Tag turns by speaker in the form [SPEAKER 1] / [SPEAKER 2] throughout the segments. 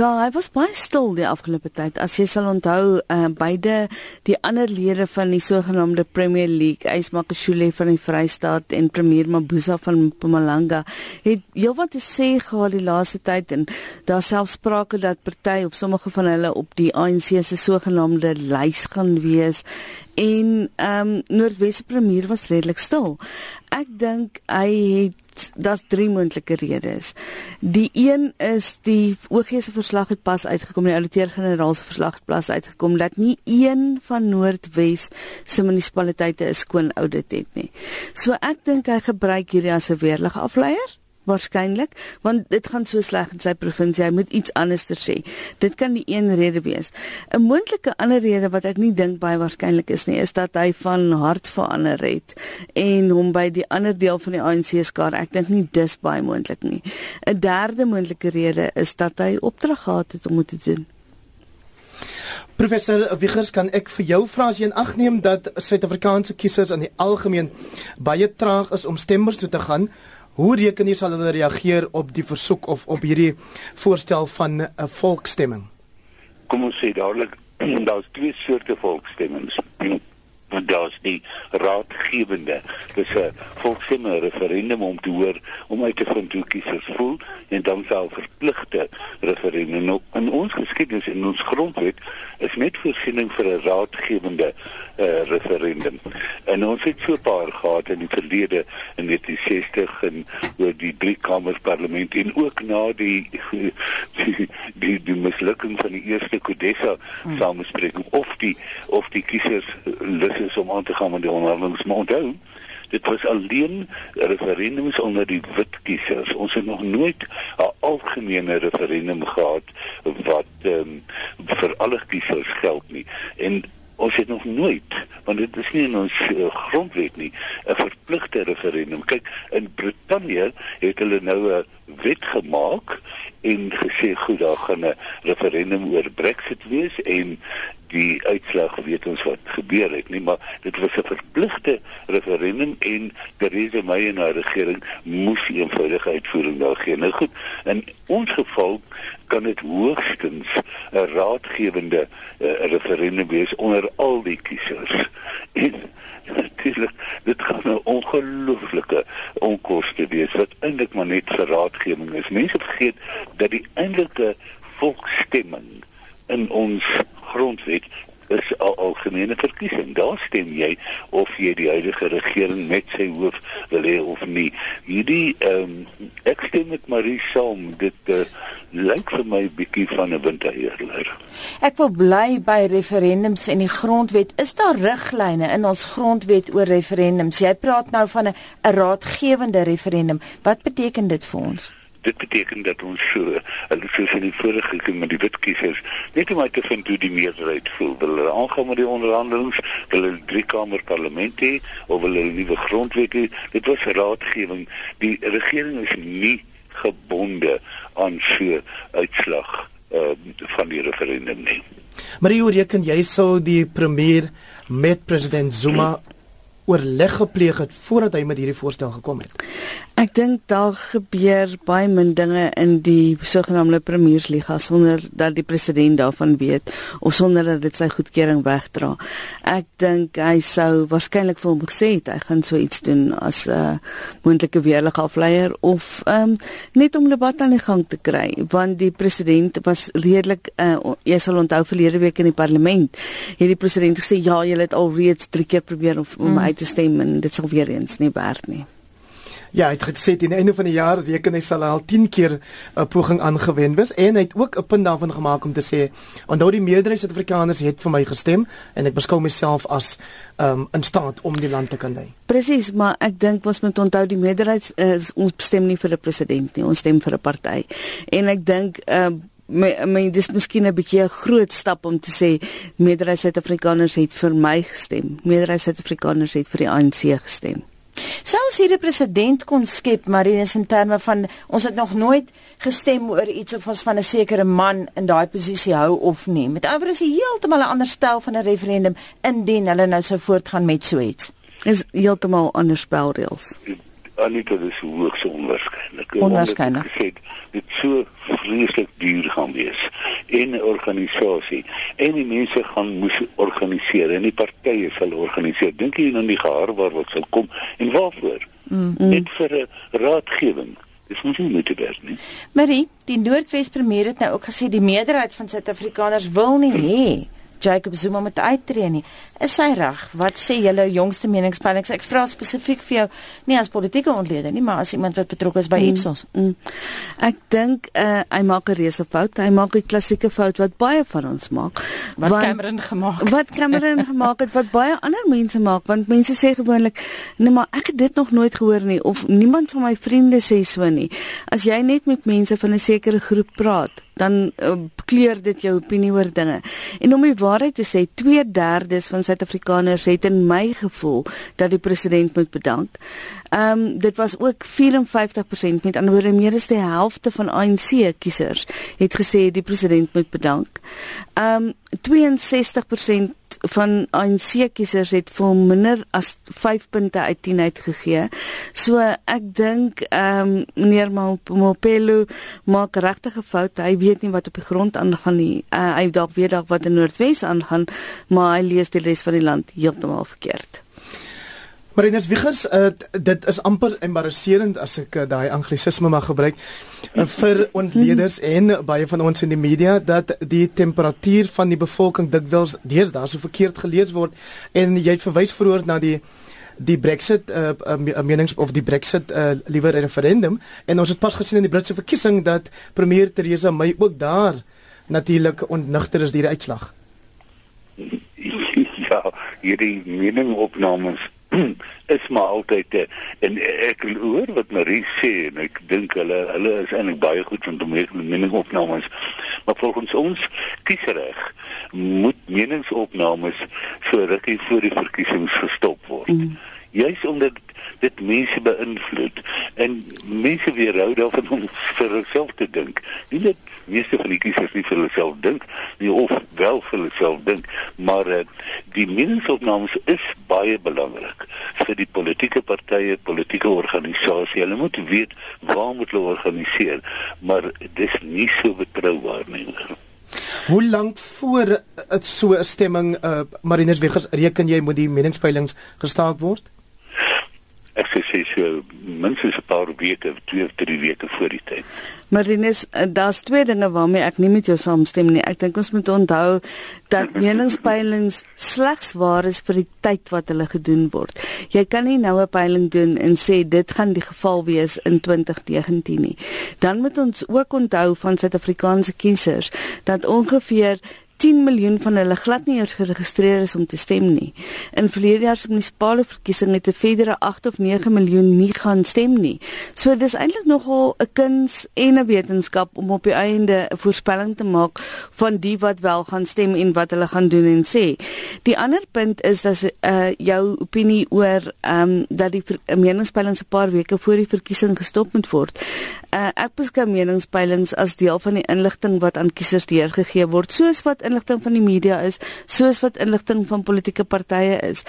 [SPEAKER 1] Wel, hy was baie stil die afgelope tyd. As jy sal onthou, uh, beide die ander lede van die sogenaamde Premier League, Ysmakashule van die Vrystaat en Premier Mabuza van Mpumalanga, het heelwat te sê gehad die laaste tyd en daar selfs sprake dat party of sommige van hulle op die ANC se sogenaamde lys gaan wees en ehm um, Noordwes Premier was redelik stil. Ek dink hy het daar's drie moontlike redes. Die een is die OG se verslag het pas uitgekom, die ouditeur-generaal se verslag het pas uitgekom dat nie een van Noordwes se munisipaliteite 'n skoon audit het nie. So ek dink hy gebruik hierdie as 'n weerlig afleier waarskynlik want dit gaan so sleg in sy provinsie hy moet iets anders ter sê. Dit kan die een rede wees. 'n moontlike ander rede wat ek nie dink baie waarskynlik is nie is dat hy van hart verander het en hom by die ander deel van die ANC skaar. Ek dink nie dis baie moontlik nie. 'n derde moontlike rede is dat hy opdrag gehad het om dit te doen.
[SPEAKER 2] Professor Wiggers, kan ek vir jou vra as jy in ag neem dat Suid-Afrikaanse kiesers in die algemeen baie traag is om stemmers toe te gaan, Hoe reken jy sal hulle reageer op die versoek of op hierdie voorstel van 'n volksstemming?
[SPEAKER 3] Kom ons sê dadelik daar's twee soorte volksstemmings. Want daar's die raadgewende, dis 'n volksstemming referendum om te hoor om uit te vind hoe kiesers voel en dan sal verpligte referendum. Nou, in ons geskiedenis en ons grondwet is net voorsiening vir 'n raadgewende uh, referendum. En ons het so 'n paar gehad in die verlede in 1960 en oor die drie kamers parlement en ook na die die die, die mislukking van die eerste Kodessa hmm. samespreking of die of die kiesers lus is om aan te gaan met die onderhandelinge maar onthou dit was alleen referendums onder die wit kiesers ons het nog nooit 'n algemene referendum gehad wat um, vir alle kiesers geld nie en ons het nog nooit want dit is nie in ons uh, grondwet nie 'n verpligte referendum. Kyk in Brittanje het hulle nou 'n wet gemaak en gesê goed daar gaan 'n referendum oor Brexit wees en die uitslag weet ons wat gebeur het nie. Maar dit was 'n verpligte referendum en Theresa May en haar regering moes eenvoudige uitvoering daar gee. Nou goed in ons geval kan dit hoogstens 'n raadgewende uh, referendum wees onder al die kiesers en natuurlik dit gaan 'n ongelooflike onkoste wees wat eintlik maar net vir raadgewing is. Mense vergeet dat die eintlike volksstemming in ons grondwet is 'n algemene verkiesing. Daar stem jy of jy die huidige regering met sy hoof wil hê of nie. Hierdie ehm um, ek stem met Marie saam. Dit uh, lyk vir my bietjie van 'n winterheerler.
[SPEAKER 4] Ek wil bly by referendums en die grondwet. Is daar riglyne in ons grondwet oor referendums? Jy praat nou van 'n raadgewende referendum. Wat beteken dit vir ons?
[SPEAKER 3] Dit beteken dat ons so soos in die vorige keer met die wit kiesers net om uit te vind hoe die meerderheid voel. Wil hulle aangaan met die onderhandelings? Wil hulle drie kamer parlement hê? Of wil hulle nuwe grondwet hê? Dit was raadgewing. Die regering is nie gebonde aan so uitslag uh, van die referendum nie.
[SPEAKER 2] Maar hoe reken jy sou die premier met president Zuma oorleg gepleeg het voordat hy met hierdie voorstel gekom het
[SPEAKER 1] Ek dink daar gebeur baie min dinge in die sogenaamde premiersliga sonder dat die president daarvan weet of sonder dat dit sy goedkeuring wegdra. Ek dink hy sou waarskynlik vir hom gesê het hy gaan so iets doen as 'n uh, moontlike weerlige afleier of um, net om debat aan die gang te kry want die president was redelik uh, jy sal onthou verlede week in die parlement het die president gesê ja jy het alreeds drie keer probeer om, om mm. uit te stem en dit sal weer eens nie werd nie.
[SPEAKER 2] Ja, hy het gesê teen die einde van die jaar reken hy sal al 10 keer 'n poging aangewend wees en hy het ook 'n punt daarvan gemaak om te sê onthou die meerderheid Suid-Afrikaners het vir my gestem en ek beskou myself as um in staat om die land te kan lei.
[SPEAKER 1] Presies, maar ek dink ons moet onthou die meerderheid is ons stem nie vir 'n president nie, ons stem vir 'n party. En ek dink um my my dis miskien 'n bietjie 'n groot stap om te sê meerderheid Suid-Afrikaners het vir my gestem. Meerderheid Suid-Afrikaners het vir die ANC gestem.
[SPEAKER 4] Ons hierdie president kon skep, Marinus in terme van ons het nog nooit gestem oor iets of ons van 'n sekere man in daai posisie hou of nie. Met ander woorde is heeltemal 'n ander styl van 'n referendum indien hulle nou sou voortgaan met so iets.
[SPEAKER 1] Is heeltemal ander spelreëls.
[SPEAKER 3] Anita dis hoogs onwaarskynlik.
[SPEAKER 4] Onwaarskynlik.
[SPEAKER 3] Gesê dit so vreeslik duur gaan wees en 'n organisasie en die mense gaan moes organiseer en die partye sal organiseer. Dink jy aan die geharbaar wat sal kom en waarvoor? Mm. Net vir 'n raadgewing. Dis nie moet te werk nie.
[SPEAKER 4] Marie, die Noordwes premier het nou ook gesê die meerderheid van Suid-Afrikaners wil nie hê Jacob Zuma moet uittreë nie. Is hy reg? Wat sê julle jongste meningspeilings? Ek vra spesifiek vir jou, nie as politieke ontleder nie, maar as iemand wat betrokke is by mm, Ipsos. Mm.
[SPEAKER 1] Ek dink uh, hy maak 'n reuse fout. Hy maak 'n klassieke fout wat baie van ons maak.
[SPEAKER 4] Wat want, Cameron gemaak het.
[SPEAKER 1] Wat Cameron gemaak het wat baie ander mense maak, want mense sê gewoonlik, nee, maar ek het dit nog nooit gehoor nie of niemand van my vriende sê so nie. As jy net met mense van 'n sekere groep praat, dan uh, kleur dit jou opinie oor dinge. En om die waarheid te sê, 2/3 van Suid-Afrikaners het in my gevoel dat die president moet bedank. Ehm um, dit was ook 54% met ander woorde meer as die helfte van ANC kiesers het gesê die president moet bedank. Ehm um, 62% van ANC kiesers het vir minder as 5 punte uit 10 uitgegee. So ek dink ehm um, meneer Mopelo maak regtig 'n fout. Hy weet nie wat op die grond aangaan nie. Uh, hy dalk weet dalk wat in Noordwes aangaan, maar hy lees die res van die land heeltemal verkeerd.
[SPEAKER 2] Marinus Wiegers, uh, dit is amper embarrasserend as ek uh, daai anglisisme mag gebruik uh, vir ontleeders en baie van ons in die media dat die temperatuur van die bevolking dikwels deesdae so verkeerd gelees word en jy verwys vroeër na die die Brexit uh, uh, menings of die Brexit uh, liewer referendum en ons het pas gesien in die Britse verkiesing dat premier Theresa May ook daar natuurlik ontnigter is deur die uitslag.
[SPEAKER 3] Ja, hierdie meningopnames is maar altyd eh, en ek hoor wat Marie sê en ek dink hulle hulle is eintlik baie goed om te maak meningopnames maar volgens ons kiesreg moet meningsopnames so rukkie voor die verkiesings gestop word mm. Juis omdat dit mense beïnvloed en mense weerhou daarvan om vir hulself te dink. Nie net meeste van die kiesers nie vir hulself dink nie of wel vir hulself dink maar uh, die meningsopnames is baie belangrik vir die politieke partye politieke organisasies hulle moet weet waar moet hulle organiseer maar dis nie so betroubaar nie.
[SPEAKER 2] Hoe lank voor so 'n stemming uh, Marinus Wegers reken jy moet die meningspeilings gestaak word?
[SPEAKER 3] Ek sê sê so minstens 'n paar weke, 2 of 3 weke voor die tyd.
[SPEAKER 1] Marinus, eh, daar's twee dinge waarmee ek nie met jou saamstem nie. Ek dink ons moet onthou dat meningspeilings slegs waar is vir die tyd wat hulle gedoen word. Jy kan nie nou 'n peiling doen en sê dit gaan die geval wees in 2019 nie. Dan moet ons ook onthou van Suid-Afrikaanse kiesers dat ongeveer 10 miljoen van hulle glad nie eers geregistreer is om te stem nie. In verlede jaar se munisipale verkiesing het 'n verdere 8 of 9 miljoen nie gaan stem nie. So dis eintlik nogal 'n kuns en 'n wetenskap om op die einde 'n voorspelling te maak van die wat wel gaan stem en wat hulle gaan doen en sê. Die ander punt is dat uh jou opinie oor ehm um, dat die meningspeiling se paar weke voor die verkiesing gestop moet word. Uh ek beskou meningspeilings as deel van die inligting wat aan kiesers deurgegee word, soos wat inligting van die media is, soos wat inligting van politieke partye is.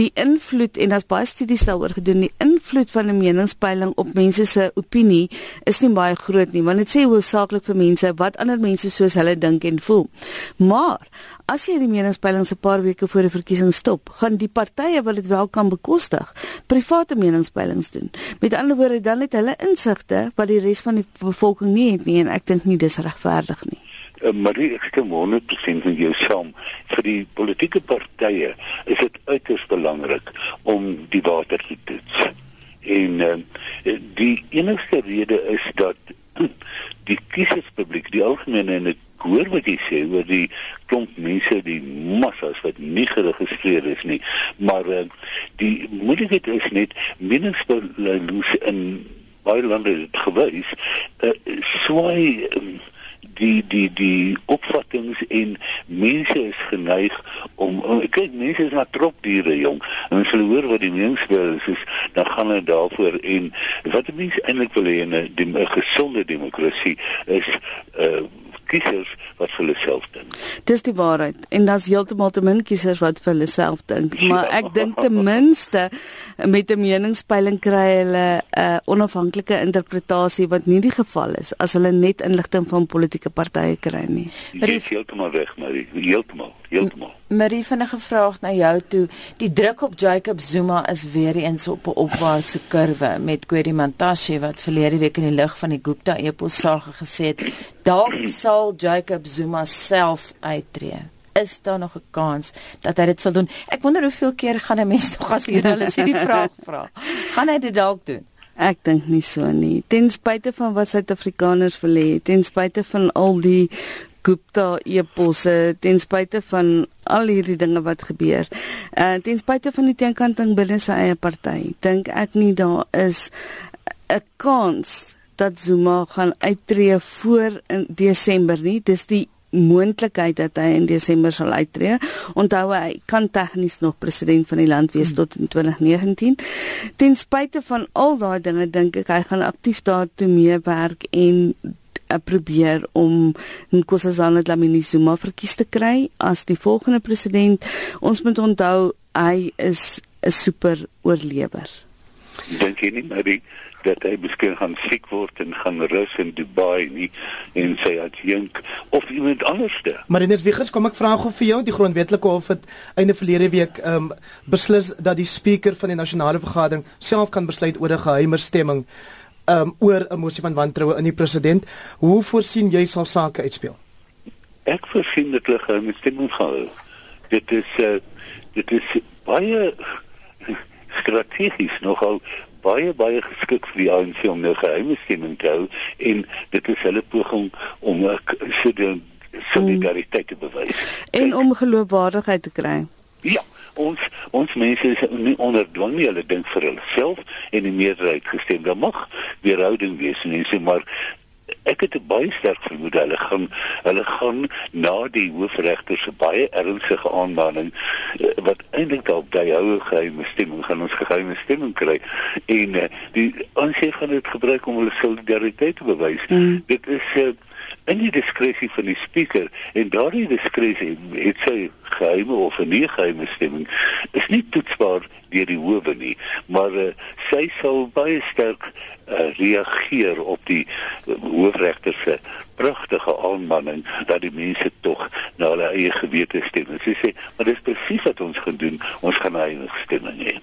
[SPEAKER 1] Die invloed en daar's baie studies daaroor gedoen, die invloed van 'n meningspeiling op mense se opinie is nie baie groot nie, want dit sê hoofsaaklik vir mense wat ander mense soos hulle dink en voel. Maar As jy die meningspeilings 'n paar weke voor die verkiesing stop, gaan die partye wat dit wel kan bekostig, private meningspeilings doen. Met ander woorde, dan het hulle insigte wat die res van die bevolking nie het nie en ek dink nie dis regverdig nie.
[SPEAKER 3] Uh, Marie, ek stem 100% met jou saam. Vir die politieke partye is dit uiters belangrik om die water te toets. En uh, die enigste rede is dat die kieserspubliek, die algemene en ek hoor wat jy sê oor die klomp mense, die massas wat nie geregistreer is nie, maar uh, die moeilikheid is net meningsbeloos in baie lande het gewys, uh, swaai um, die die die opvattings en mense is geneig om kyk mense is maar tropdiere jong. En as hulle hoor wat die meningsbel is dan gaan hulle daarvoor. En wat mense eintlik wil hê in 'n gesonde demokrasie is uh kiesers wat vir hulle self dink.
[SPEAKER 1] Dis die waarheid. En daar's heeltemal te min kiesers wat vir hulle self dink, maar ek dink ten minste met 'n meningspeiling kry hulle 'n uh, onafhanklike interpretasie wat nie die geval is as hulle net inligting van politieke partye kry nie.
[SPEAKER 3] Dit is heeltemal reg, maar heeltemal, heeltemal.
[SPEAKER 4] Marie vinnige vraag na jou toe. Die druk op Jacob Zuma is weer eens op 'n opwaartse kurwe met Kwedi Mantashe wat verlede week in die lig van die Gupta epos sage gesê het, dalk sal Jacob Zuma self uittreë. Is daar nog 'n kans dat hy dit sal doen? Ek wonder hoeveel keer gaan 'n mens nog as joernalis hierdie vraag vra. Gaan hy dit dalk doen?
[SPEAKER 1] Ek dink nie so nie. Ten spyte van wat Suid-Afrikaners wil hê, ten spyte van al die Gupta eposse ten spyte van al hierdie dinge wat gebeur. En uh, ten spyte van die teenkanting binne sy eie party, dink ek nie daar is 'n kans dat Zuma gaan uittreë voor in Desember nie. Dis die moontlikheid dat hy in Desember sal uittreë. Onthou hy kan tegnies nog president van die land wees hmm. tot in 2019. Ten spyte van al daai dinge dink ek hy gaan aktief daartoe meewerk en probeer om Nkosazana Dlamini Zuma verkies te kry as die volgende president. Ons moet onthou hy is 'n super oorlewer.
[SPEAKER 3] Dink jy nie die dat hy miskien gaan siek word en gaan rus in Dubai nie en sy adjunk of iemand anderste.
[SPEAKER 2] Maar in Wiegers kom ek vra gou vir jou die grondwetlike hof het einde verlede week ehm um, beslis dat die spreker van die nasionale vergadering self kan besluit oor 'n geheime stemming um, oor 'n mosie van wantroue in die president. Hoe voorsien jy sal sake uitspeel?
[SPEAKER 3] Ek voorsien dit hulle gaan stemming gehou. Dit is uh, dit is baie strategies nogal baie baie geskik vir die ANC om 'n geheime stemming te hou en dit is hulle poging om 'n solidariteit te bewys
[SPEAKER 1] en om geloofwaardigheid te kry.
[SPEAKER 3] Ja, ons ons mense is nie onder dwang nie, hulle dink vir hulself en die meerderheid gestem. Daar mag weerhouding wees en sê maar ek het 'n baie sterk vermoede hulle gaan hulle gaan na die hoofregter se baie ernstige aanmaning eh, wat eintlik dalk by houe geheime stemming gaan ons geheime stemming kry en uh, die aansê gaan dit gebruik om hulle solidariteit te bewys. Mm. Dit is uh, in die diskresie van die spreker en daardie diskresie het sy geheime of 'n nie geheime stemming is nie toetsbaar deur die howe nie maar uh, sy sal baie sterk uh, reageer op die uh, hoofregter se pragtige aanmanning dat die mense tog na hulle eie gewete stem. Sy sê, maar dis presies wat ons gaan doen. Ons gaan 'n eie stemming hê.